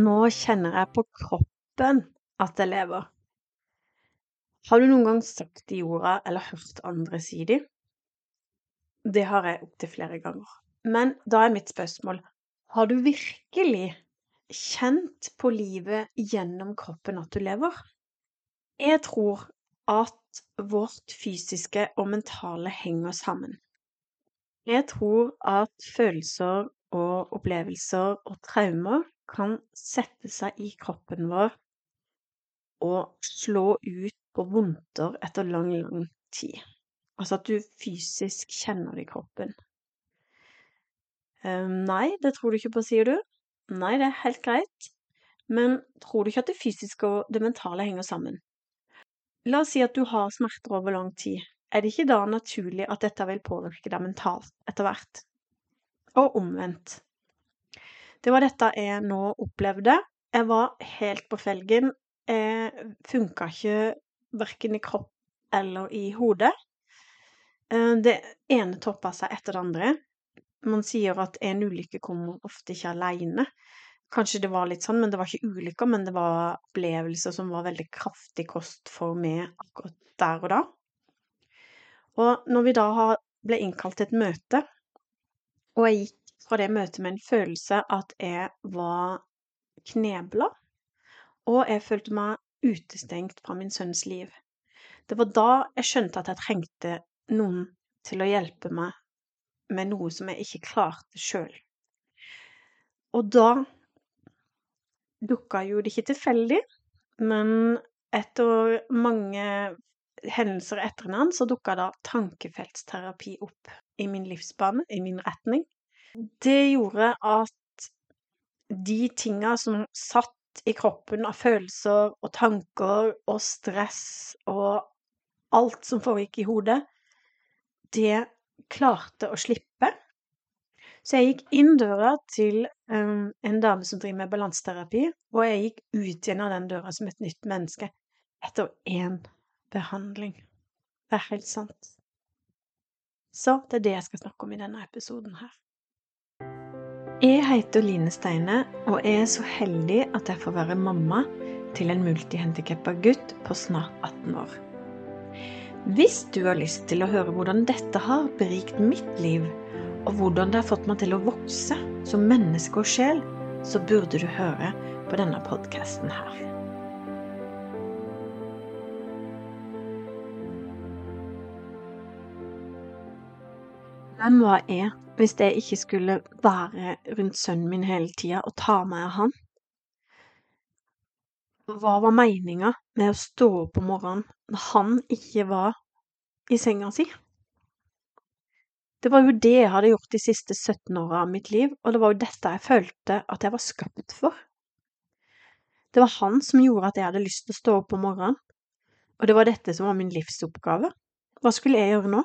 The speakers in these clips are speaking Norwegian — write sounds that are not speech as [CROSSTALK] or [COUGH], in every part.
Nå kjenner jeg på kroppen at jeg lever. Har du noen gang sagt de orda eller hørt andre si de? Det har jeg opptil flere ganger. Men da er mitt spørsmål har du virkelig kjent på livet gjennom kroppen at du lever? Jeg tror at vårt fysiske og mentale henger sammen. Jeg tror at følelser og opplevelser og traumer kan sette seg i kroppen vår og slå ut på vondter etter lang, lang tid. Altså at du fysisk kjenner det i kroppen. Um, nei, det tror du ikke på, sier du? Nei, det er helt greit. Men tror du ikke at det fysiske og det mentale henger sammen? La oss si at du har smerter over lang tid. Er det ikke da naturlig at dette vil påvirke deg mentalt etter hvert? Og omvendt. Det var dette jeg nå opplevde. Jeg var helt på felgen. Jeg funka ikke verken i kropp eller i hode. Eh, det ene toppa seg etter det andre. Man sier at en ulykke kommer ofte ikke aleine. Kanskje det var litt sånn, men det var ikke ulykker, men det var opplevelser som var veldig kraftig kost for meg akkurat der og da. Og når vi da ble innkalt til et møte, og jeg gikk fra det møtet med en følelse at jeg var knebla, og jeg følte meg utestengt fra min sønns liv. Det var da jeg skjønte at jeg trengte noen til å hjelpe meg med noe som jeg ikke klarte sjøl. Og da dukka jo det ikke tilfeldig, men etter mange hendelser etter hverandre så dukka da tankefeltsterapi opp i min livsbane, i min retning. Det gjorde at de tinga som satt i kroppen av følelser og tanker og stress og alt som foregikk i hodet, det klarte å slippe. Så jeg gikk inn døra til um, en dame som driver med balanseterapi, og jeg gikk ut igjen av den døra som et nytt menneske etter én behandling. Det er helt sant. Så det er det jeg skal snakke om i denne episoden her. Jeg heter Line Steine, og jeg er så heldig at jeg får være mamma til en multihandikappa gutt på snart 18 år. Hvis du har lyst til å høre hvordan dette har berikt mitt liv, og hvordan det har fått meg til å vokse som menneske og sjel, så burde du høre på denne podkasten her. Hvem var jeg hvis jeg ikke skulle være rundt sønnen min hele tida og ta meg av han? Hva var meninga med å stå opp om morgenen når han ikke var i senga si? Det var jo det jeg hadde gjort de siste 17 åra av mitt liv, og det var jo dette jeg følte at jeg var skapt for. Det var han som gjorde at jeg hadde lyst til å stå opp om morgenen, og det var dette som var min livsoppgave. Hva skulle jeg gjøre nå?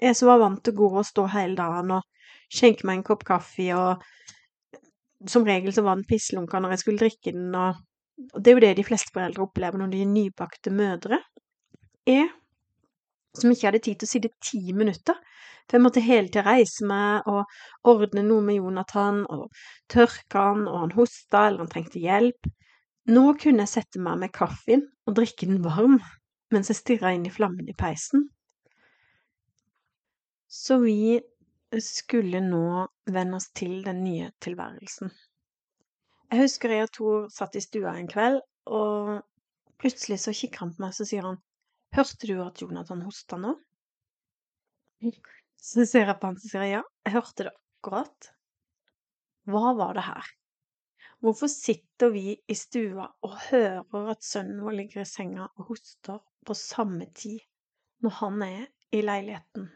Jeg som var vant til å gå og stå hele dagen og skjenke meg en kopp kaffe, og som regel så var den pisslunka når jeg skulle drikke den, og, og det er jo det de fleste foreldre opplever når de er nybakte mødre. Jeg, som ikke hadde tid til å sitte ti minutter, for jeg måtte hele tida reise meg og ordne noe med Jonathan, og tørke han, og han hosta, eller han trengte hjelp. Nå kunne jeg sette meg med kaffen og drikke den varm mens jeg stirra inn i flammen i peisen. Så vi skulle nå venne oss til den nye tilværelsen. Jeg husker jeg og Tor satt i stua en kveld, og plutselig så kikker han på meg, så sier han Hørte du at Jonathan hosta nå? [LAUGHS] Så ser jeg på han og sier ja, jeg hørte det akkurat. Hva var det her? Hvorfor sitter vi i stua og hører at sønnen vår ligger i senga og hoster på samme tid når han er i leiligheten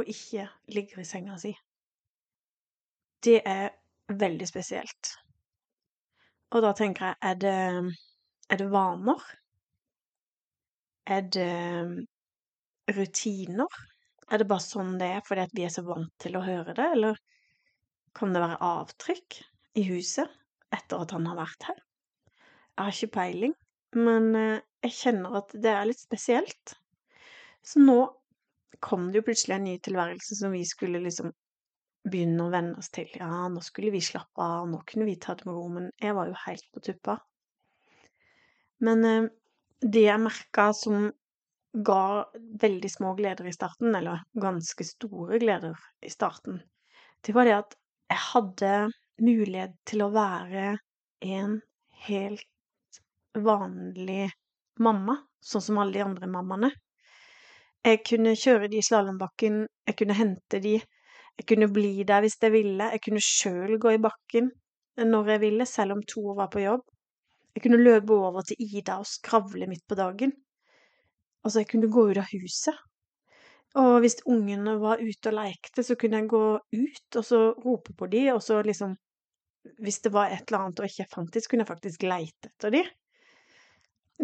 og ikke ligger i senga si. Det er veldig spesielt. Og da tenker jeg, er det, er det vaner? Er det rutiner? Er det bare sånn det er fordi vi er så vant til å høre det, eller kan det være avtrykk i huset etter at han har vært her? Jeg har ikke peiling, men eh, jeg kjenner at det er litt spesielt. Så nå kom det jo plutselig en ny tilværelse som vi skulle liksom begynne å venne oss til. Ja, nå skulle vi slappe av, nå kunne vi ta det med ro, men jeg var jo helt på tuppa. Men eh, det jeg merka som ga veldig små gleder i starten, eller ganske store gleder i starten, det var det at jeg hadde mulighet til å være en helt vanlig mamma, sånn som alle de andre mammaene. Jeg kunne kjøre de i slalåmbakken, jeg kunne hente de, jeg kunne bli der hvis jeg ville, jeg kunne sjøl gå i bakken når jeg ville, selv om Tor var på jobb. Jeg kunne løpe over til Ida og skravle midt på dagen. Altså, jeg kunne gå ut av huset. Og hvis ungene var ute og lekte, så kunne jeg gå ut og så rope på de, og så liksom Hvis det var et eller annet og ikke jeg fant de, så kunne jeg faktisk leite etter de.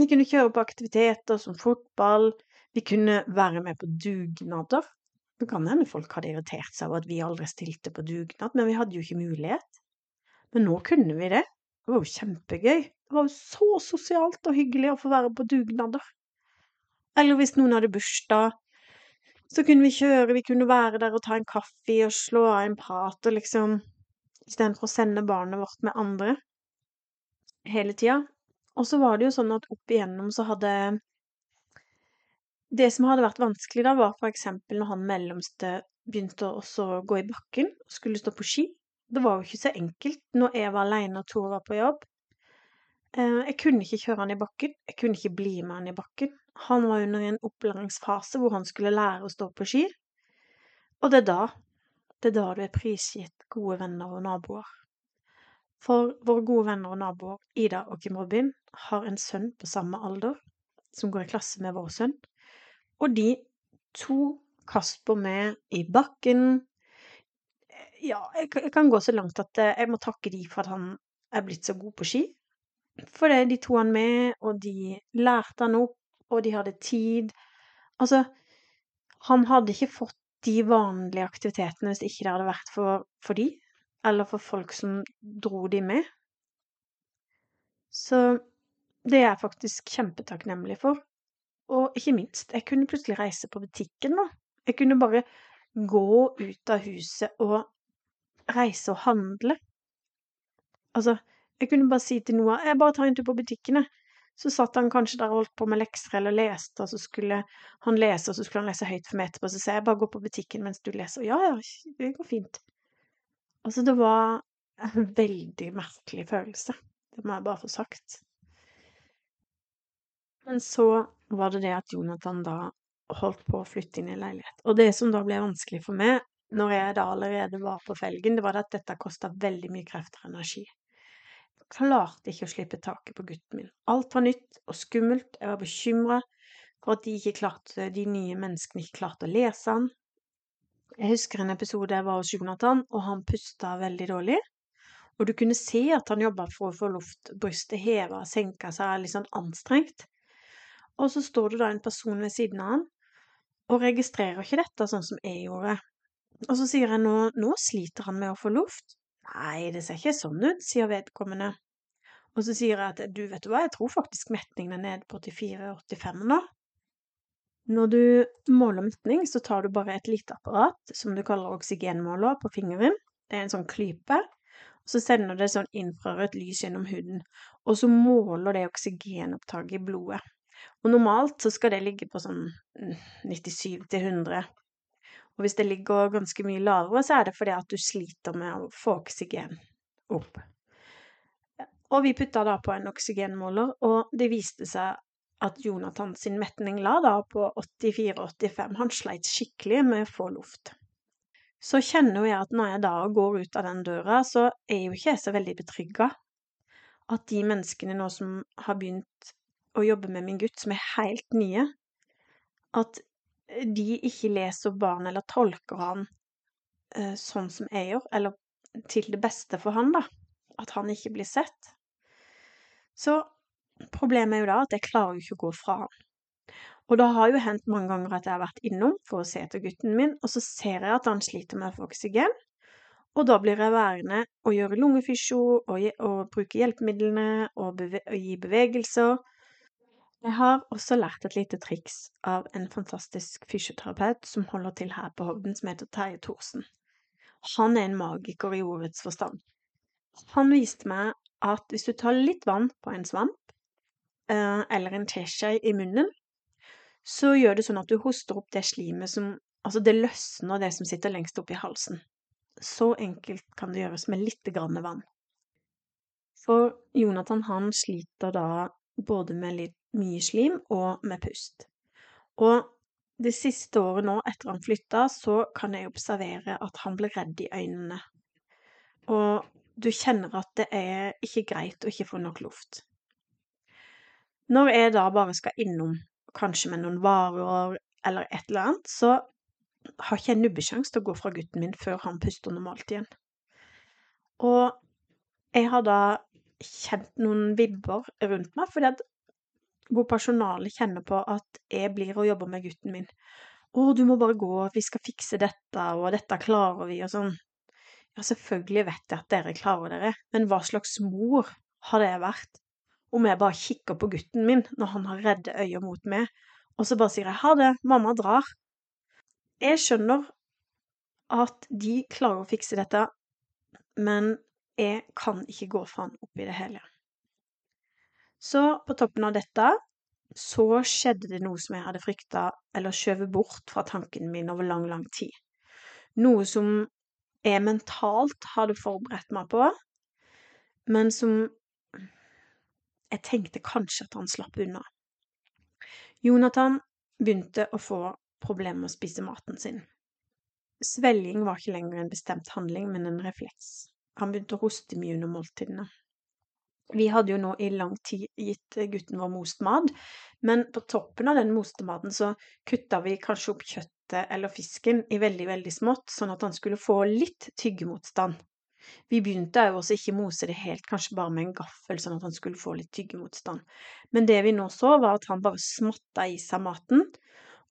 Vi kunne kjøre på aktiviteter som fotball, vi kunne være med på dugnader. Det kan hende folk hadde irritert seg over at vi aldri stilte på dugnad, men vi hadde jo ikke mulighet. Men nå kunne vi det. Det var jo kjempegøy. Det var jo så sosialt og hyggelig å få være på dugnader. Eller hvis noen hadde bursdag, så kunne vi kjøre, vi kunne være der og ta en kaffe og slå av en prat og liksom Istedenfor å sende barnet vårt med andre hele tida. Og så var det jo sånn at opp igjennom så hadde det som hadde vært vanskelig da, var eksempel når han mellomste begynte å gå i bakken og skulle stå på ski. Det var jo ikke så enkelt når jeg var alene og Tor var på jobb. Eh, jeg kunne ikke kjøre han i bakken, jeg kunne ikke bli med han i bakken. Han var under en opplæringsfase hvor han skulle lære å stå på ski. Og det er da, det er da du er prisgitt gode venner og naboer. For våre gode venner og naboer, Ida og Kim Robin, har en sønn på samme alder, som går i klasse med vår sønn. Og de to Kasper med i bakken. Ja, jeg, kan gå så langt at eh, jeg må takke de for at han er blitt så god på ski. For det, de to han med, og de lærte han opp, og de hadde tid. Altså, han hadde ikke fått de vanlige aktivitetene hvis ikke det hadde vært for, for de, eller for folk som dro de med. Så det er jeg faktisk kjempetakknemlig for. Og ikke minst, jeg kunne plutselig reise på butikken nå. Jeg kunne bare gå ut av huset og reise og handle. Altså, jeg kunne bare si til Noah jeg bare tar en tur på butikken, jeg. Så satt han kanskje der og holdt på med lekser eller leste, og så skulle han lese, og så skulle han lese høyt for meg etterpå, så sa jeg bare gå på butikken mens du leser. Ja, ja, det går fint. Altså, det var en veldig merkelig følelse. Det må jeg bare få sagt. Men så var det det at Jonathan da holdt på å flytte inn i leilighet. Og det som da ble vanskelig for meg, når jeg da allerede var på felgen, det var at dette kosta veldig mye krefter og energi. Jeg klarte ikke å slippe taket på gutten min. Alt var nytt og skummelt, jeg var bekymra for at de, klarte, de nye menneskene ikke klarte å lese han. Jeg husker en episode jeg var hos Jonathan, og han pusta veldig dårlig. Og du kunne se at han jobba for å få luft, brystet heva, senka seg, litt sånn anstrengt. Og så står det da en person ved siden av han og registrerer ikke dette sånn som jeg gjorde. Og så sier jeg nå, nå sliter han med å få luft. Nei, det ser ikke sånn ut, sier vedkommende. Og så sier jeg at du, vet du hva, jeg tror faktisk metningen er nede på 84-85 nå. Når du måler metning, så tar du bare et lite apparat som du kaller oksygenmåler på fingeren. Det er en sånn klype. Og så sender det sånn infrarødt lys gjennom huden. Og så måler det oksygenopptaket i blodet. Og normalt så skal det ligge på sånn 97 til 100. Og hvis det ligger ganske mye lavere, så er det fordi at du sliter med å få oksygen opp. Og vi putta da på en oksygenmåler, og det viste seg at Jonathan sin metning la da på 84-85. Han sleit skikkelig med å få luft. Så kjenner jo jeg at når jeg da går ut av den døra, så er jo ikke jeg så veldig betrygga. At de menneskene nå som har begynt å jobbe med min gutt, som er helt nye, at de ikke leser barn eller tolker han eh, sånn som jeg gjør, eller til det beste for han, da. At han ikke blir sett. Så problemet er jo da at jeg klarer jo ikke å gå fra han. Og det har jo hendt mange ganger at jeg har vært innom for å se etter gutten min, og så ser jeg at han sliter med å få oksygen, og da blir jeg værende og gjøre lungefysjo og, og bruke hjelpemidlene og, beve og gi bevegelser jeg har også lært et lite triks av en fantastisk fysioterapeut som holder til her på Hovden, som heter Terje Thorsen. han er en magiker i ordets forstand. Han viste meg at hvis du tar litt vann på en svamp, eh, eller en teskje i munnen, så gjør det sånn at du hoster opp det slimet som Altså, det løsner det som sitter lengst oppe i halsen. Så enkelt kan det gjøres med lite grann vann. For Jonathan, han sliter da både med litt mye slim og med pust. Og det siste året nå, etter han flytta, så kan jeg observere at han blir redd i øynene. Og du kjenner at det er ikke greit å ikke få nok luft. Når jeg da bare skal innom, kanskje med noen varer eller et eller annet, så har ikke jeg nubbesjanse til å gå fra gutten min før han puster normalt igjen. Og jeg har da kjent noen vibber rundt meg, fordi at hvor personalet kjenner på at jeg blir og jobber med gutten min. 'Å, du må bare gå, vi skal fikse dette, og dette klarer vi', og sånn. Ja, selvfølgelig vet jeg at dere klarer dere, men hva slags mor har det vært om jeg bare kikker på gutten min når han har redde øyne mot meg, og så bare sier jeg 'ha det, mamma drar', jeg skjønner at de klarer å fikse dette, men jeg kan ikke gå fra han oppi det hele. Så på toppen av dette så skjedde det noe som jeg hadde frykta eller skjøvet bort fra tanken min over lang, lang tid. Noe som jeg mentalt hadde forberedt meg på, men som jeg tenkte kanskje at han slapp unna. Jonathan begynte å få problemer med å spise maten sin. Svelging var ikke lenger en bestemt handling, men en refleks. Han begynte å hoste mye under måltidene. Vi hadde jo nå i lang tid gitt gutten vår most mat, men på toppen av den moste maten så kutta vi kanskje opp kjøttet eller fisken i veldig, veldig smått, sånn at han skulle få litt tyggemotstand. Vi begynte jo også ikke mose det helt, kanskje bare med en gaffel, sånn at han skulle få litt tyggemotstand. Men det vi nå så, var at han bare smatta i seg maten,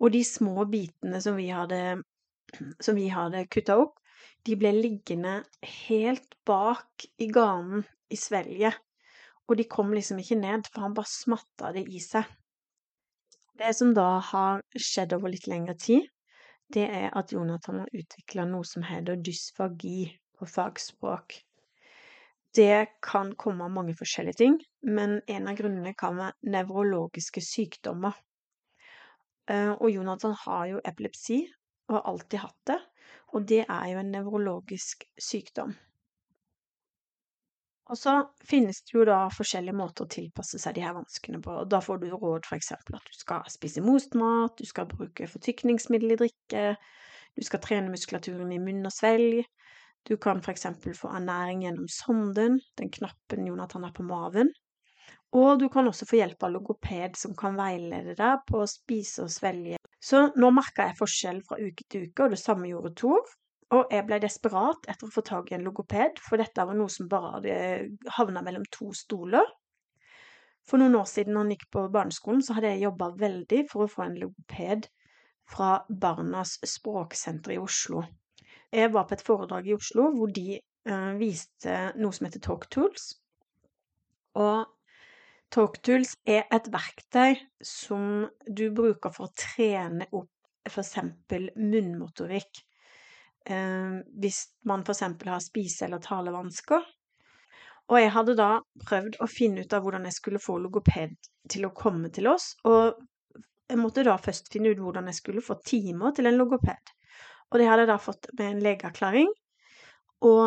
og de små bitene som vi hadde, som vi hadde kutta opp, de ble liggende helt bak i ganen i svelget. Og de kom liksom ikke ned, for han bare smatta det i seg. Det som da har skjedd over litt lengre tid, det er at Jonathan har utvikla noe som heter dysfagi på fagspråk. Det kan komme av mange forskjellige ting, men en av grunnene kan være nevrologiske sykdommer. Eh, og Jonathan har jo epilepsi, og har alltid hatt det. Og det er jo en nevrologisk sykdom. Og så finnes det jo da forskjellige måter å tilpasse seg de her vanskene på. Da får du råd f.eks. at du skal spise most mat, du skal bruke fortykningsmiddel i drikke, du skal trene muskulaturen i munn og svelg. Du kan f.eks. få ernæring gjennom sonden, den knappen Jonathan har på maven. Og du kan også få hjelp av logoped som kan veilede deg på å spise og svelge. Så nå merka jeg forskjell fra uke til uke, og det samme gjorde Tor. Og jeg ble desperat etter å få tak i en logoped, for dette var noe som bare hadde havna mellom to stoler. For noen år siden han gikk på barneskolen, så hadde jeg jobba veldig for å få en logoped fra Barnas språksenter i Oslo. Jeg var på et foredrag i Oslo hvor de uh, viste noe som heter Talk Tools. Og TalkTools er et verktøy som du bruker for å trene opp f.eks. munnmotorikk. Eh, hvis man f.eks. har spise- eller talevansker. Og jeg hadde da prøvd å finne ut av hvordan jeg skulle få logoped til å komme til oss, og jeg måtte da først finne ut hvordan jeg skulle få timer til en logoped. Og det hadde jeg da fått med en legeerklæring. Og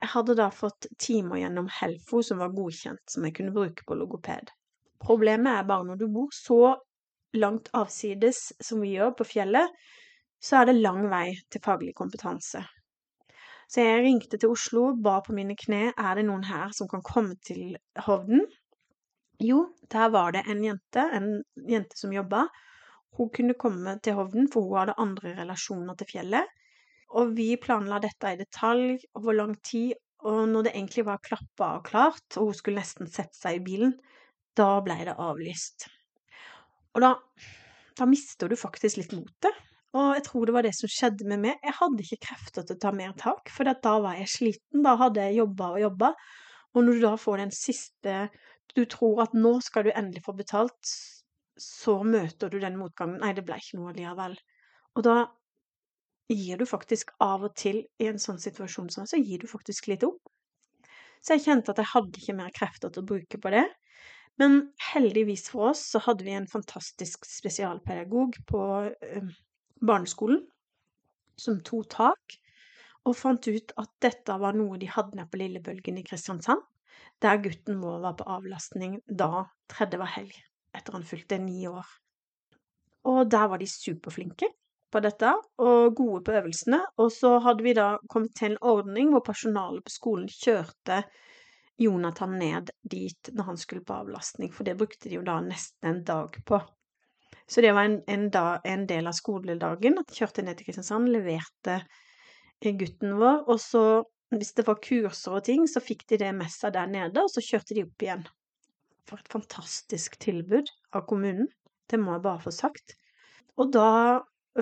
jeg hadde da fått timer gjennom Helfo som var godkjent, som jeg kunne bruke på logoped. Problemet er bare når du bor så langt avsides som vi gjør på fjellet, så er det lang vei til faglig kompetanse. Så jeg ringte til Oslo, ba på mine kne, er det noen her som kan komme til Hovden? Jo, der var det en jente, en jente som jobba. Hun kunne komme til Hovden, for hun hadde andre relasjoner til fjellet. Og vi planla dette i detalj over lang tid, og når det egentlig var klappa og klart, og hun skulle nesten sette seg i bilen, da ble det avlyst. Og da, da mister du faktisk litt motet. Og jeg tror det var det som skjedde med meg. Jeg hadde ikke krefter til å ta mer tak, for da var jeg sliten. Da hadde jeg jobba og jobba. Og når du da får den siste Du tror at nå skal du endelig få betalt, så møter du den motgangen. Nei, det ble ikke noe likevel. Og da gir du faktisk av og til i en sånn situasjon som så gir du faktisk litt opp. Så jeg kjente at jeg hadde ikke mer krefter til å bruke på det. Men heldigvis for oss så hadde vi en fantastisk spesialpedagog på barneskolen som tok tak og fant ut at dette var noe de hadde nede på Lillebølgen i Kristiansand, der gutten vår var på avlastning da tredje var helg, etter han fylte ni år. Og der var de superflinke på dette, og gode på øvelsene. Og så hadde vi da kommet til en ordning hvor personalet på skolen kjørte Jonathan ned dit når han skulle på avlastning, for det brukte de jo da nesten en dag på. Så det var en, en, da, en del av skoledagen kjørte ned til Kristiansand, leverte gutten vår, og så hvis det var kurser og ting, så fikk de det med seg der nede, og så kjørte de opp igjen. For et fantastisk tilbud av kommunen, det må jeg bare få sagt. Og da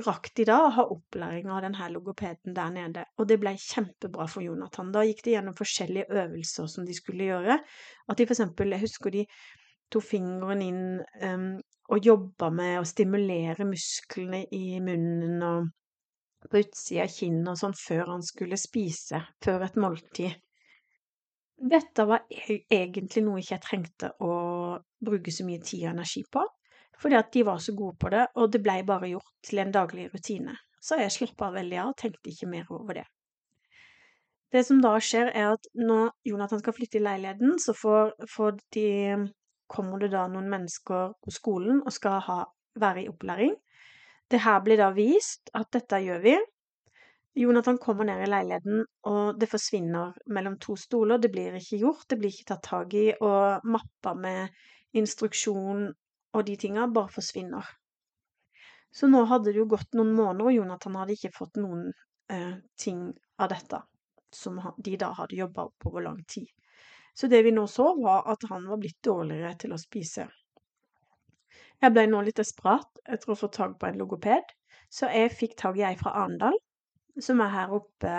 rakk de da å ha opplæring av denne logopeden der nede, og det ble kjempebra for Jonathan. Da gikk de gjennom forskjellige øvelser som de skulle gjøre. At de for eksempel, jeg husker de tok fingeren inn um, og jobba med å stimulere musklene i munnen og på utsida av kinnet og sånn før han skulle spise, før et måltid. Dette var e-, egentlig noe ikke jeg trengte å bruke så mye tid og energi på, fordi at de var så gode på det, og det blei bare gjort til en daglig rutine. Så jeg slappa veldig av og tenkte ikke mer over det. Det som da skjer, er at når Jonathan skal flytte i leiligheten, så får, får de, kommer det da noen mennesker på skolen og skal ha, være i opplæring. Det her blir da vist at dette gjør vi. Jonathan kommer ned i leiligheten, og det forsvinner mellom to stoler. Det blir ikke gjort, det blir ikke tatt tak i, og mappa med instruksjon og de tinga bare forsvinner. Så nå hadde det jo gått noen måneder, og Jonathan hadde ikke fått noen eh, ting av dette som de da hadde jobba opp over lang tid. Så det vi nå så, var at han var blitt dårligere til å spise. Jeg ble nå litt desperat etter å få tak på en logoped, så jeg fikk tak i ei fra Arendal, som er her oppe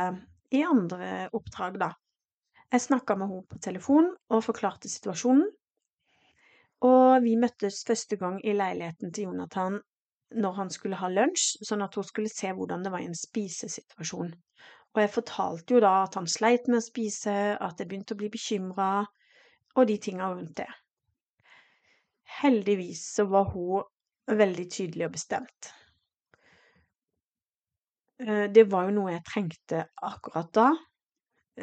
i andre oppdrag, da. Jeg snakka med henne på telefon og forklarte situasjonen. Og vi møttes første gang i leiligheten til Jonathan når han skulle ha lunsj, sånn at hun skulle se hvordan det var i en spisesituasjon. Og jeg fortalte jo da at han sleit med å spise, at jeg begynte å bli bekymra, og de tinga rundt det. Heldigvis så var hun veldig tydelig og bestemt. Eh, det var jo noe jeg trengte akkurat da.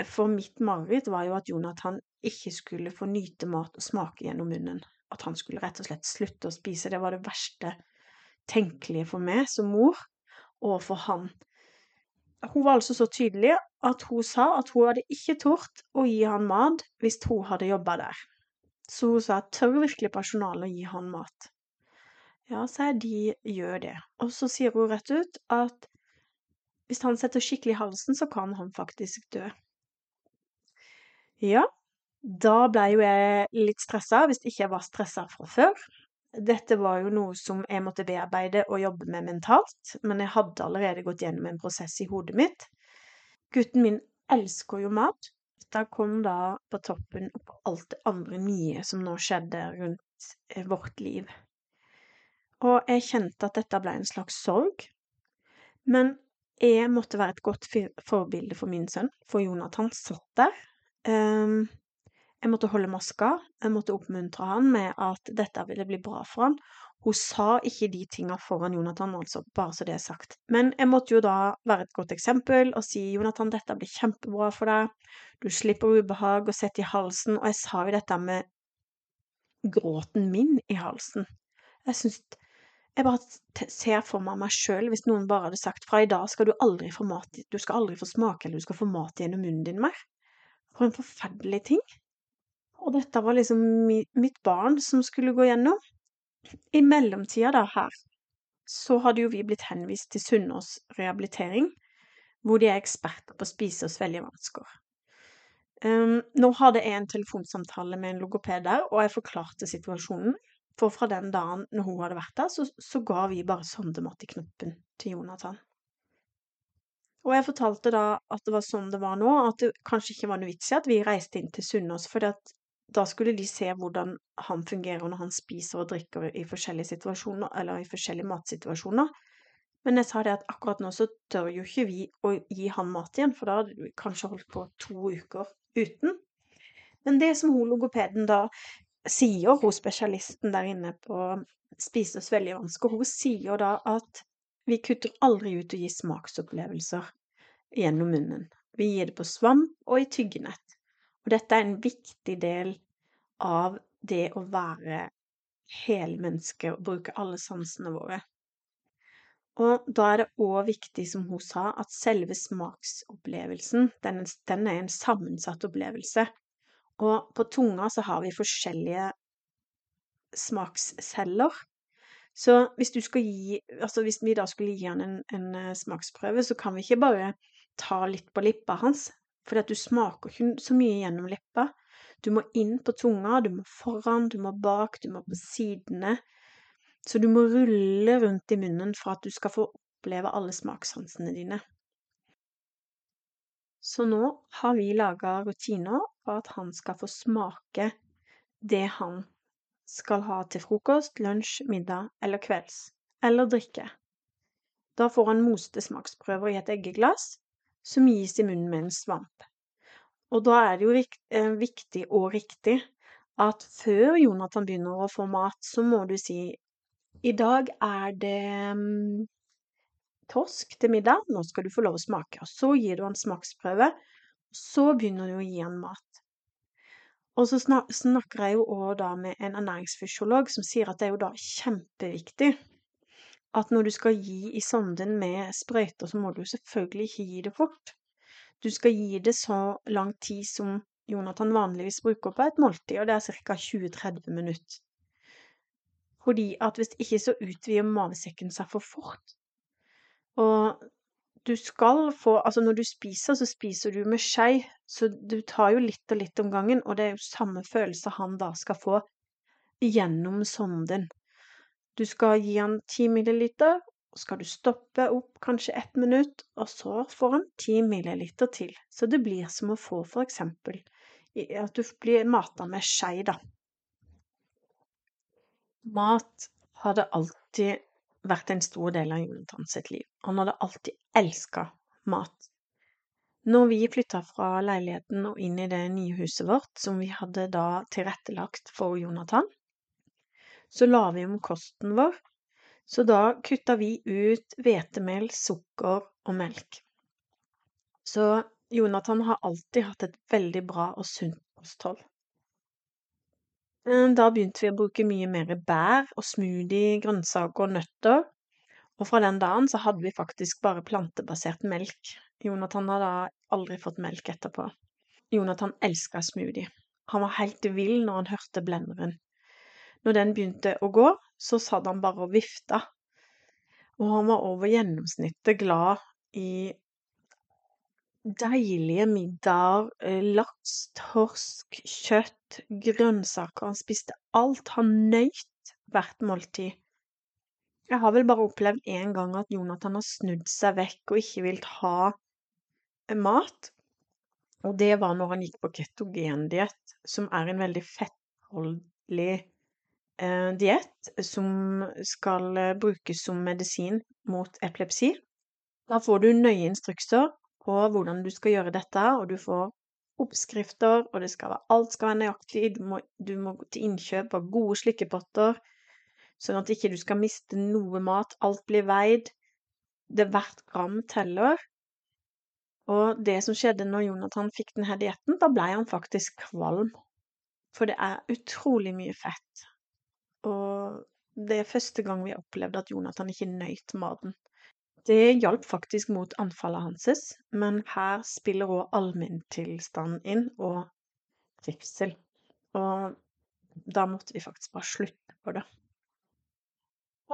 For mitt mareritt var jo at Jonathan ikke skulle få nyte mat og smake gjennom munnen. At han skulle rett og slett slutte å spise. Det var det verste tenkelige for meg som mor, og for han. Hun var altså så tydelig at hun sa at hun hadde ikke tort å gi han mat hvis hun hadde jobba der. Så hun sa tør virkelig personalet å gi han mat? Ja, sier de gjør det. Og så sier hun rett ut at hvis han setter skikkelig i halsen, så kan han faktisk dø. Ja, da ble jo jeg litt stressa, hvis ikke jeg var stressa fra før. Dette var jo noe som jeg måtte bearbeide og jobbe med mentalt, men jeg hadde allerede gått gjennom en prosess i hodet mitt. Gutten min elsker jo mat, dette kom da på toppen oppå alt det andre nye som nå skjedde rundt eh, vårt liv. Og jeg kjente at dette ble en slags sorg. Men jeg måtte være et godt forbilde for min sønn, for Jonathan satt der. Um, jeg måtte holde maska, jeg måtte oppmuntre han med at dette ville bli bra for han, hun sa ikke de tinga foran Jonathan, altså, bare så det er sagt. Men jeg måtte jo da være et godt eksempel og si Jonathan, dette blir kjempebra for deg, du slipper ubehag og sette i halsen, og jeg sa jo dette med gråten min i halsen. Jeg syns Jeg bare ser for meg meg sjøl hvis noen bare hadde sagt fra i dag skal du aldri få mat, du skal aldri få smake eller du skal få mat gjennom munnen din mer. For en forferdelig ting. Og dette var liksom mitt barn som skulle gå gjennom. I mellomtida da her, så hadde jo vi blitt henvist til Sunnaas rehabilitering, hvor de er eksperter på spise- og svelgevansker. Um, nå hadde jeg en telefonsamtale med en logoped der, og jeg forklarte situasjonen. For fra den dagen når hun hadde vært der, så, så ga vi bare sondemat i knoppen til Jonathan. Og jeg fortalte da at det var sånn det var nå, at det kanskje ikke var noe vits i at vi reiste inn til Sunnaas, for da skulle de se hvordan han fungerer når han spiser og drikker i forskjellige situasjoner, eller i forskjellige matsituasjoner. Men jeg sa det at akkurat nå så tør jo ikke vi å gi han mat igjen, for da hadde vi kanskje holdt på to uker uten. Men det som hun logopeden da sier, hun spesialisten der inne på spise- og svelgevansker, hun sier da at vi kutter aldri ut å gi smaksopplevelser gjennom munnen. Vi gir det på svam og i tyggenett. Og dette er en viktig del av det å være helmenneske og bruke alle sansene våre. Og da er det òg viktig, som hun sa, at selve smaksopplevelsen, den, den er en sammensatt opplevelse. Og på tunga så har vi forskjellige smaksceller. Så hvis gi Altså hvis vi da skulle gi han en, en eh, smaksprøve, så kan vi ikke bare ta litt på lippa hans, for du smaker ikke så mye gjennom lippa. Du må inn på tunga, du må foran, du må bak, du må på sidene. Så du må rulle rundt i munnen for at du skal få oppleve alle smakssansene dine. Så nå har vi laga rutiner for at han skal få smake det han skal ha til frokost, lunsj, middag eller kvelds, eller drikke. Da får han moste smaksprøver i et eggeglass, som gis i munnen med en svamp. Og da er det jo eh, viktig og riktig at før Jonathan begynner å få mat, så må du si i dag er det um, torsk til middag, nå skal du få lov å smake. Og så gir du han smaksprøve, så begynner du å gi han mat. Og så snakker jeg jo òg da med en ernæringsfysiolog som sier at det er jo da kjempeviktig at når du skal gi i sonden med sprøyter, så må du selvfølgelig ikke gi det fort. Du skal gi det så lang tid som Jonathan vanligvis bruker på et måltid, og det er ca. 20-30 minutter. Fordi at hvis ikke så utvider mavesekken seg for fort. Og du skal få Altså når du spiser, så spiser du med skje, så du tar jo litt og litt om gangen, og det er jo samme følelse han da skal få gjennom sonden. Du skal gi han ti milliliter, og skal du stoppe opp kanskje ett minutt, og så får han ti milliliter til. Så det blir som å få for eksempel at du blir mata med skje, da. Mat hadde alltid vært en stor del av Jonathan sitt liv. Han hadde alltid elska mat. Når vi flytta fra leiligheten og inn i det nye huset vårt, som vi hadde da tilrettelagt for Jonathan, så la vi om kosten vår. Så da kutta vi ut hvetemel, sukker og melk. Så Jonathan har alltid hatt et veldig bra og sunt kosthold. Da begynte vi å bruke mye mer bær og smoothie, grønnsaker og nøtter. Og fra den dagen så hadde vi faktisk bare plantebasert melk. Jonathan hadde aldri fått melk etterpå. Jonathan elska smoothie. Han var helt vill når han hørte blenderen. Når den begynte å gå, så satt han bare og vifta. Og han var over gjennomsnittet glad i deilige middager, eh, laks, torsk, kjøtt, grønnsaker. Han spiste alt. Han nøyt hvert måltid. Jeg har vel bare opplevd én gang at Jonathan har snudd seg vekk og ikke vilt ha mat. Og det var når han gikk på ketogendiett, som er en veldig fettholdig eh, diett som skal eh, brukes som medisin mot epilepsi. Da får du nøye instrukser på hvordan du skal gjøre dette, og du får oppskrifter, og skal være, alt skal være nøyaktig. Du må, du må til innkjøp av gode slikkepotter, sånn at ikke du skal miste noe mat. Alt blir veid. Det hvert gram teller. Og det som skjedde når Jonathan fikk denne dietten, da ble han faktisk kvalm. For det er utrolig mye fett. Og det er første gang vi opplevde at Jonathan ikke nøyt maten. Det hjalp faktisk mot anfallet hans, men her spiller òg allmenntilstanden inn, og trivsel. Og da måtte vi faktisk bare slutte på det.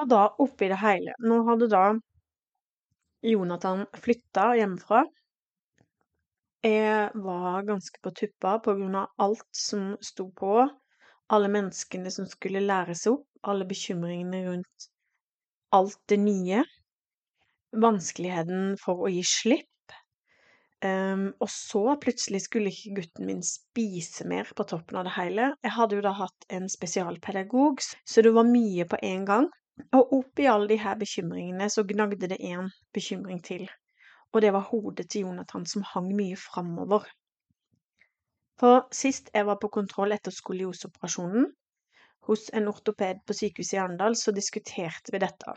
Og da, oppi det hele Nå hadde da Jonathan flytta hjemmefra. Jeg var ganske på tuppa på grunn av alt som sto på. Alle menneskene som skulle læres opp, alle bekymringene rundt alt det nye vanskeligheten for å gi slipp. Um, og så plutselig skulle ikke gutten min spise mer på toppen av det hele. Jeg hadde jo da hatt en spesialpedagog, så det var mye på en gang. Og oppi alle de her bekymringene så gnagde det én bekymring til, og det var hodet til Jonathan som hang mye framover. For sist jeg var på kontroll etter skolioseoperasjonen hos en ortoped på sykehuset i Arendal, så diskuterte vi dette.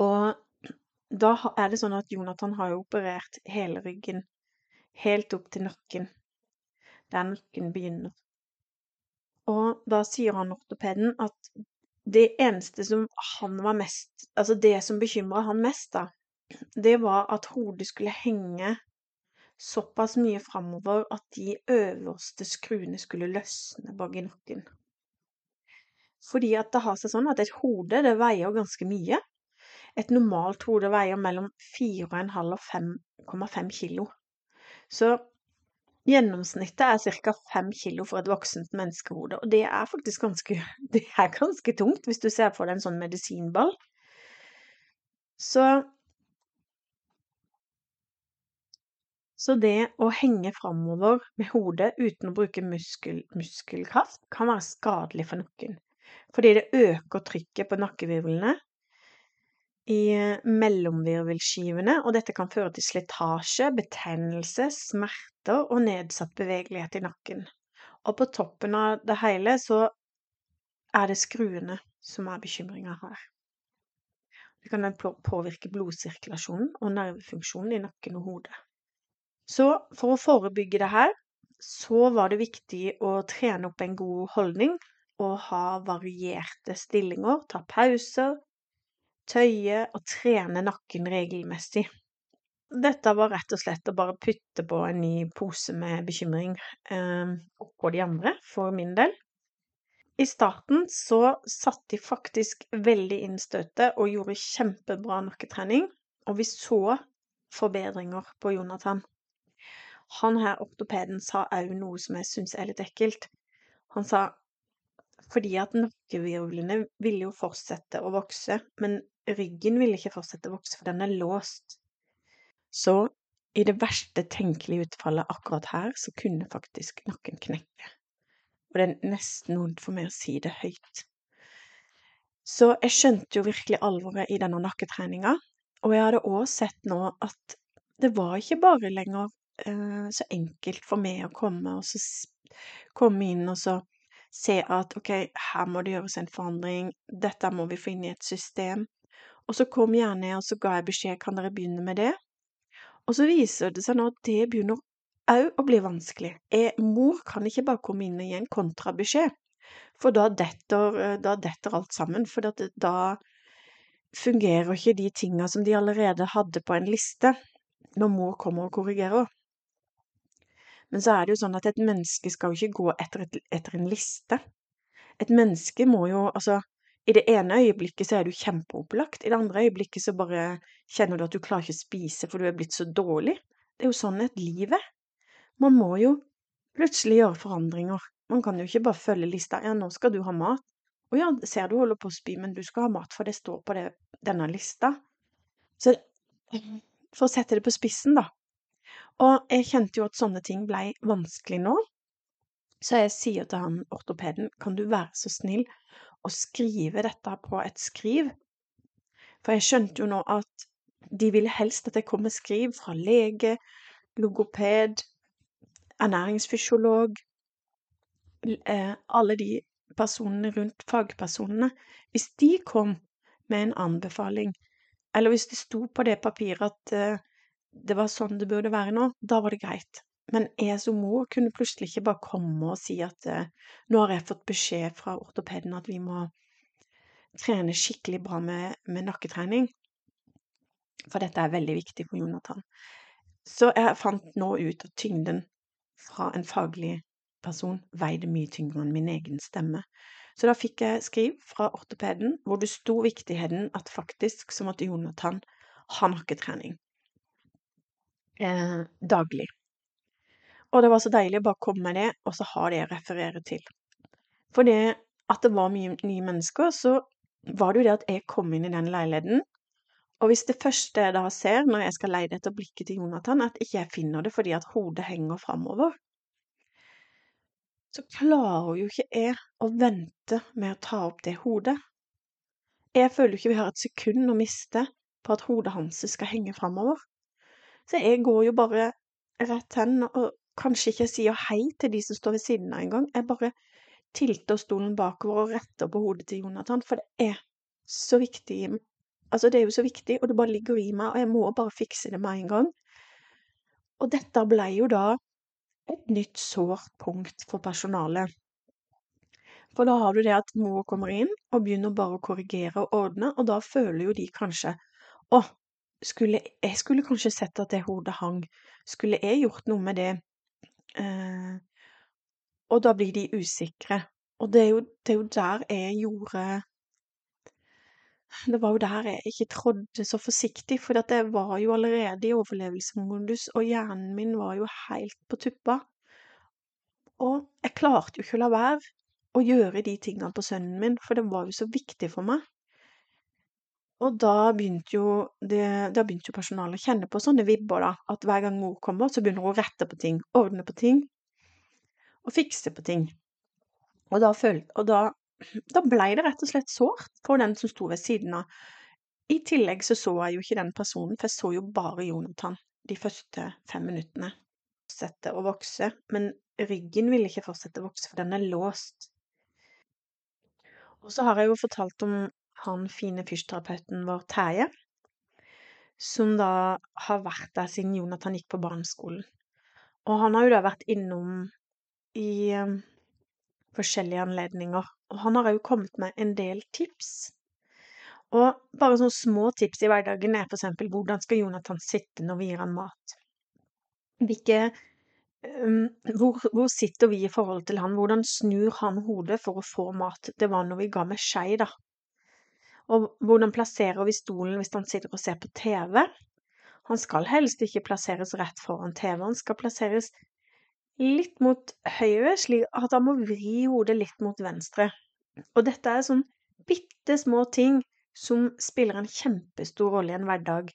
Og da er det sånn at Jonathan har jo operert hele ryggen, helt opp til nakken, der nakken begynner. Og da sier han ortopeden at det eneste som han var mest Altså det som bekymra han mest, da, det var at hodet skulle henge såpass mye framover at de øverste skruene skulle løsne bak i nakken. Fordi at det har seg sånn at et hode, det veier ganske mye. Et normalt hode veier mellom 4,5 og 5,5 kilo. Så Gjennomsnittet er ca. 5 kilo for et voksent menneskehode, og det er faktisk ganske, [LAUGHS] det er ganske tungt hvis du ser for deg en sånn medisinball. Så Så det å henge framover med hodet uten å bruke muskel, muskelkraft kan være skadelig for nakken. Fordi det øker trykket på nakkevirvlene i mellomvirvelskivene, og dette kan føre til slitasje, betennelse, smerter og nedsatt bevegelighet i nakken. Og på toppen av det hele så er det skruene som er bekymringa her. Det kan påvirke blodsirkulasjonen og nervefunksjonen i nakken og hodet. Så for å forebygge det her, så var det viktig å trene opp en god holdning og ha varierte stillinger, ta pauser, tøye og trene nakken regelmessig. Dette var rett og slett å bare putte på en ny pose med bekymring eh, oppå de andre, for min del. I starten så satte de faktisk veldig inn støtet og gjorde kjempebra nakketrening, og vi så forbedringer på Jonathan. Han her ortopeden sa òg noe som jeg syns er litt ekkelt. Han sa fordi at nakkevirvlene ville jo fortsette å vokse, men ryggen ville ikke fortsette å vokse, for den er låst. Så i det verste tenkelige utfallet akkurat her, så kunne faktisk nakken knekke. Og det er nesten vondt for meg å si det høyt. Så jeg skjønte jo virkelig alvoret i denne nakketreninga, og jeg hadde òg sett nå at det var ikke bare lenger så enkelt for meg å komme og så komme inn og så se at OK, her må det gjøres en forandring, dette må vi få inn i et system. Og så kom jeg ned, og så ga jeg beskjed, kan dere begynne med det? Og så viser det seg nå at det begynner òg å bli vanskelig. Jeg, mor kan ikke bare komme inn og gi en kontrabeskjed, for da detter, eh, da detter alt sammen. For da fungerer ikke de tinga som de allerede hadde på en liste, når mor kommer og korrigerer. Men så er det jo sånn at et menneske skal jo ikke gå etter, et, etter en liste. Et menneske må jo Altså, i det ene øyeblikket så er du kjempeopplagt, i det andre øyeblikket så bare kjenner du at du klarer ikke å spise for du er blitt så dårlig. Det er jo sånn et liv er. Man må jo plutselig gjøre forandringer. Man kan jo ikke bare følge lista. Ja, nå skal du ha mat. Å ja, ser du holder på å spy, men du skal ha mat, for det står på det, denne lista. Så for å sette det på spissen, da, og jeg kjente jo at sånne ting blei vanskelig nå, så jeg sier til han ortopeden, kan du være så snill å skrive dette på et skriv? For jeg skjønte jo nå at de ville helst at jeg kom med skriv fra lege, logoped, ernæringsfysiolog, eh, alle de personene rundt fagpersonene. Hvis de kom med en anbefaling, eller hvis det sto på det papiret at eh, det var sånn det burde være nå, da var det greit. Men jeg som mor kunne plutselig ikke bare komme og si at eh, nå har jeg fått beskjed fra ortopeden at vi må trene skikkelig bra med, med nakketrening. For dette er veldig viktig for Jonathan. Så jeg fant nå ut at tyngden fra en faglig person veide mye tyngre enn min egen stemme. Så da fikk jeg skriv fra ortopeden hvor det sto viktigheten at faktisk så måtte Jonathan ha nakketrening eh, daglig. Og det var så deilig å bare komme med det, og så ha det å referere til. For det at det var mye nye mennesker, så var det jo det at jeg kom inn i den leiligheten, og hvis det første jeg da ser når jeg skal leide etter blikket til Jonathan, at ikke jeg finner det fordi at hodet henger framover, så klarer jo ikke jeg å vente med å ta opp det hodet. Jeg føler jo ikke vi har et sekund å miste på at hodet hans skal henge framover. Så jeg går jo bare rett hen, og kanskje ikke sier hei til de som står ved siden av engang. Jeg bare tilter stolen bakover og retter på hodet til Jonathan, for det er så viktig Altså, det er jo så viktig, og det bare ligger i meg, og jeg må bare fikse det med en gang. Og dette ble jo da et nytt sårt punkt for personalet. For da har du det at mor kommer inn og begynner bare å korrigere og ordne, og da føler jo de kanskje å, skulle, jeg skulle kanskje sett at det hodet hang, skulle jeg gjort noe med det? Eh, og da blir de usikre. Og det er jo, det er jo der jeg gjorde det var jo der jeg ikke trådde så forsiktig, for jeg var jo allerede i overlevelsesmodus, og hjernen min var jo helt på tuppa. Og jeg klarte jo ikke å la være å gjøre de tingene på sønnen min, for det var jo så viktig for meg. Og da begynte jo, det, da begynte jo personalet å kjenne på sånne vibber, da, at hver gang mor kommer, så begynner hun å rette på ting, ordne på ting, og fikse på ting. Og da, følte, og da da blei det rett og slett sårt for den som sto ved siden av. I tillegg så så jeg jo ikke den personen, for jeg så jo bare Jonathan de første fem minuttene. Fortsette å vokse, men ryggen ville ikke fortsette å vokse, for den er låst. Og så har jeg jo fortalt om han fine fysioterapeuten vår Terje, som da har vært der siden Jonathan gikk på barneskolen. Og han har jo da vært innom i eh, forskjellige anledninger. Og han har òg kommet med en del tips. Og bare sånne små tips i hverdagen er for eksempel hvordan skal Jonathan sitte når vi gir han mat? Hvilke um, hvor, hvor, sitter vi i forhold til han? Hvordan snur han hodet for å få mat? Det var når vi ga med skei, da. Og hvordan plasserer vi stolen hvis han sitter og ser på TV? Han skal helst ikke plasseres rett foran TV, han skal plasseres litt mot høyre, slik at han må vri hodet litt mot venstre. Og dette er sånn bitte små ting som spiller en kjempestor rolle i en hverdag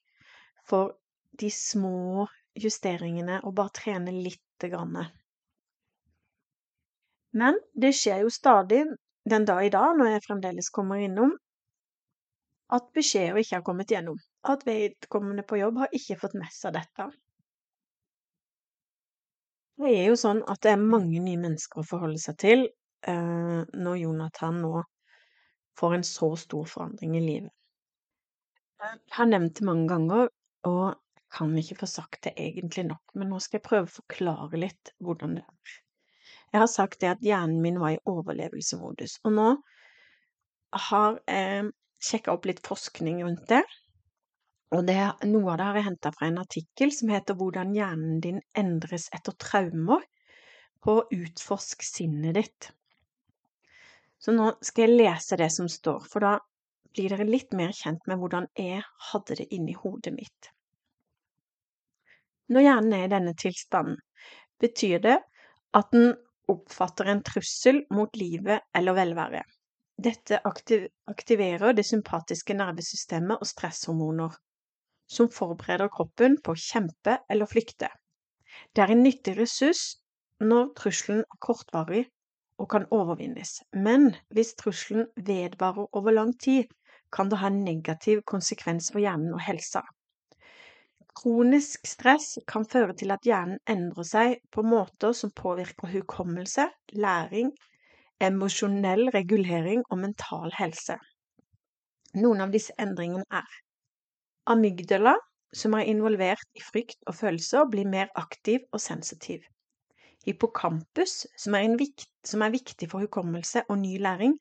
for de små justeringene og bare trene lite grann. Men det skjer jo stadig den dag i dag, når jeg fremdeles kommer innom, at beskjeder ikke har kommet gjennom. At vedkommende på jobb har ikke fått med seg dette. Det er jo sånn at det er mange nye mennesker å forholde seg til eh, når Jonathan nå får en så stor forandring i livet. Jeg har nevnt det mange ganger, og kan ikke få sagt det egentlig nok, men nå skal jeg prøve å forklare litt hvordan det er. Jeg har sagt det at hjernen min var i overlevelsesmodus, og nå har jeg sjekka opp litt forskning rundt det, og det, noe av det har jeg henta fra en artikkel som heter 'Hvordan hjernen din endres etter traumer', på Utforsk sinnet ditt. Så nå skal jeg lese det som står, for da blir dere litt mer kjent med hvordan jeg hadde det inni hodet mitt. Når hjernen er i denne tilstanden, betyr det at den oppfatter en trussel mot livet eller velvære. Dette aktiverer det sympatiske nervesystemet og stresshormoner som forbereder kroppen på å kjempe eller flykte. Det er en nyttig ressurs når trusselen er kortvarig og kan overvinnes, men hvis trusselen vedvarer over lang tid, kan det ha en negativ konsekvens for hjernen og helsa. Kronisk stress kan føre til at hjernen endrer seg på måter som påvirker hukommelse, læring, emosjonell regulering og mental helse. Noen av disse endringene er Amygdala, som er involvert i frykt og følelser, blir mer aktiv og sensitiv. Hippocampus, som er, vikt, som er viktig for hukommelse og ny læring,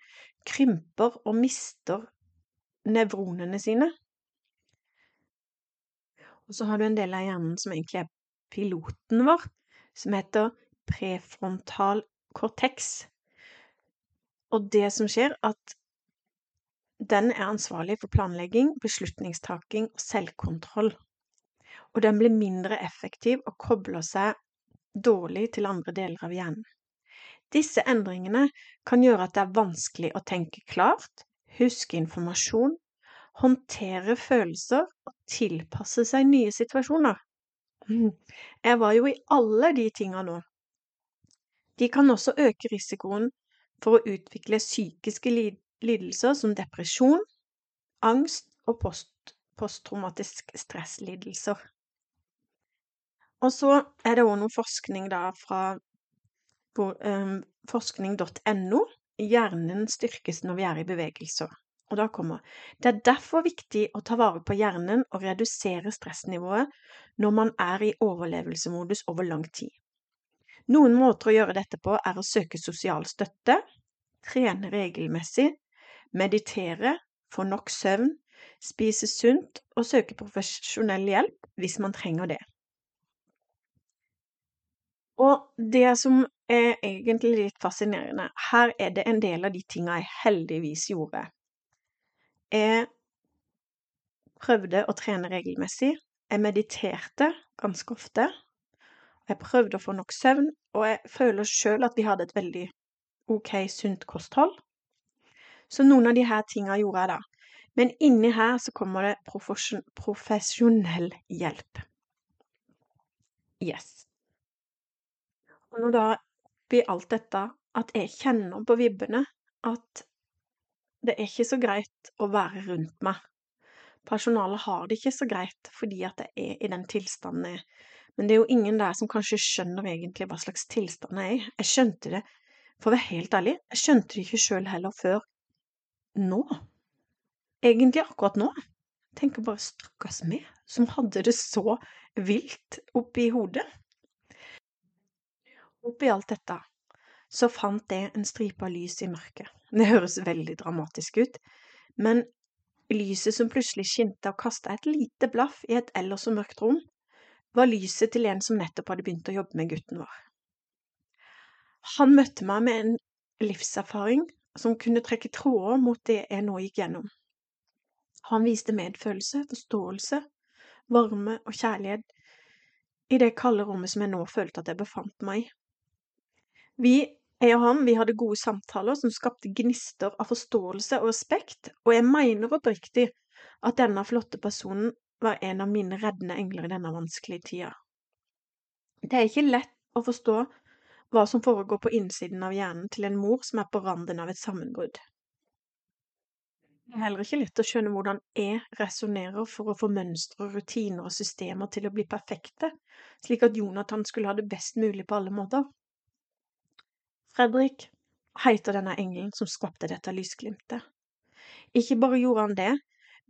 krymper og mister nevronene sine. Og så har du en del av hjernen som egentlig er piloten vår, som heter prefrontal cortex. Og det som skjer, at den er ansvarlig for planlegging, beslutningstaking og selvkontroll. Og den blir mindre effektiv og kobler seg dårlig til andre deler av hjernen. Disse endringene kan gjøre at det er vanskelig å tenke klart, huske informasjon, håndtere følelser og tilpasse seg nye situasjoner. Jeg var jo i alle de tinga nå. De kan også øke risikoen for å utvikle psykiske lidelser som depresjon, angst og post, posttraumatisk stresslidelser. Og så er det òg noe forskning da fra um, forskning.no. Hjernen styrkes når vi er i bevegelser. Og da kommer Det er derfor viktig å ta vare på hjernen og redusere stressnivået når man er i overlevelsesmodus over lang tid. Noen måter å gjøre dette på er å søke sosial støtte, trene regelmessig, meditere, få nok søvn, spise sunt og søke profesjonell hjelp hvis man trenger det. Og det som er egentlig litt fascinerende, her er det en del av de tinga jeg heldigvis gjorde. Jeg prøvde å trene regelmessig. Jeg mediterte ganske ofte. Jeg prøvde å få nok søvn, og jeg føler sjøl at vi hadde et veldig ok, sunt kosthold. Så noen av de her tinga gjorde jeg da. Men inni her så kommer det profesjonell hjelp. Yes. Og når da oppi alt dette at jeg kjenner på vibbene at det er ikke så greit å være rundt meg. Personalet har det ikke så greit fordi at jeg er i den tilstanden jeg. Men det er jo ingen der som kanskje skjønner egentlig hva slags tilstand jeg er i. Jeg skjønte det, for å være helt ærlig, jeg skjønte det ikke sjøl heller før nå. Egentlig akkurat nå. Jeg tenker bare stakkars meg som hadde det så vilt oppi hodet. Oppi alt dette så fant jeg en stripe av lys i mørket. Det høres veldig dramatisk ut, men lyset som plutselig skinte og kasta et lite blaff i et ellers så mørkt rom, var lyset til en som nettopp hadde begynt å jobbe med gutten vår. Han møtte meg med en livserfaring som kunne trekke tråder mot det jeg nå gikk gjennom. Han viste medfølelse, forståelse, varme og kjærlighet i det kalde rommet som jeg nå følte at jeg befant meg i. Vi jeg og han vi hadde gode samtaler som skapte gnister av forståelse og respekt, og jeg mener oppriktig at denne flotte personen var en av mine reddende engler i denne vanskelige tida. Det er ikke lett å forstå hva som foregår på innsiden av hjernen til en mor som er på randen av et sammenbrudd. Det er heller ikke lett å skjønne hvordan jeg resonnerer for å få mønstre, rutiner og systemer til å bli perfekte, slik at Jonathan skulle ha det best mulig på alle måter. Fredrik heter denne engelen som skapte dette lysglimtet. Ikke bare gjorde han det,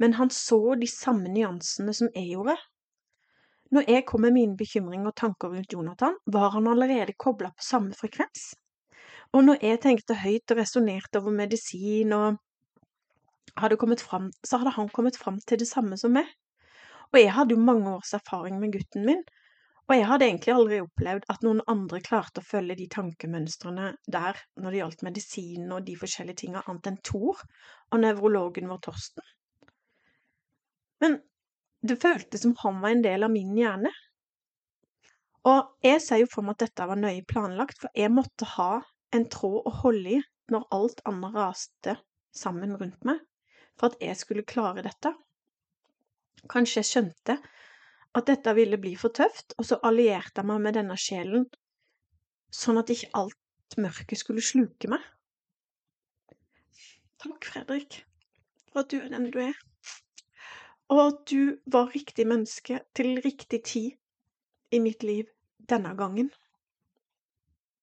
men han så de samme nyansene som jeg gjorde. Når jeg kom med mine bekymringer og tanker rundt Jonathan, var han allerede kobla på samme frekvens. Og når jeg tenkte høyt og resonnerte over medisin og hadde kommet fram, så hadde han kommet fram til det samme som meg. Og jeg hadde jo mange års erfaring med gutten min, og jeg hadde egentlig aldri opplevd at noen andre klarte å følge de tankemønstrene der når det gjaldt medisin og de forskjellige tinga, annet enn Thor og nevrologen vår Torsten. Men det føltes som han var en del av min hjerne. Og jeg ser jo for meg at dette var nøye planlagt, for jeg måtte ha en tråd å holde i når alt annet raste sammen rundt meg, for at jeg skulle klare dette. Kanskje jeg skjønte at dette ville bli for tøft, og så allierte jeg meg med denne sjelen, sånn at ikke alt mørket skulle sluke meg. Takk, Fredrik, for at du er den du er, og at du var riktig menneske til riktig tid i mitt liv denne gangen.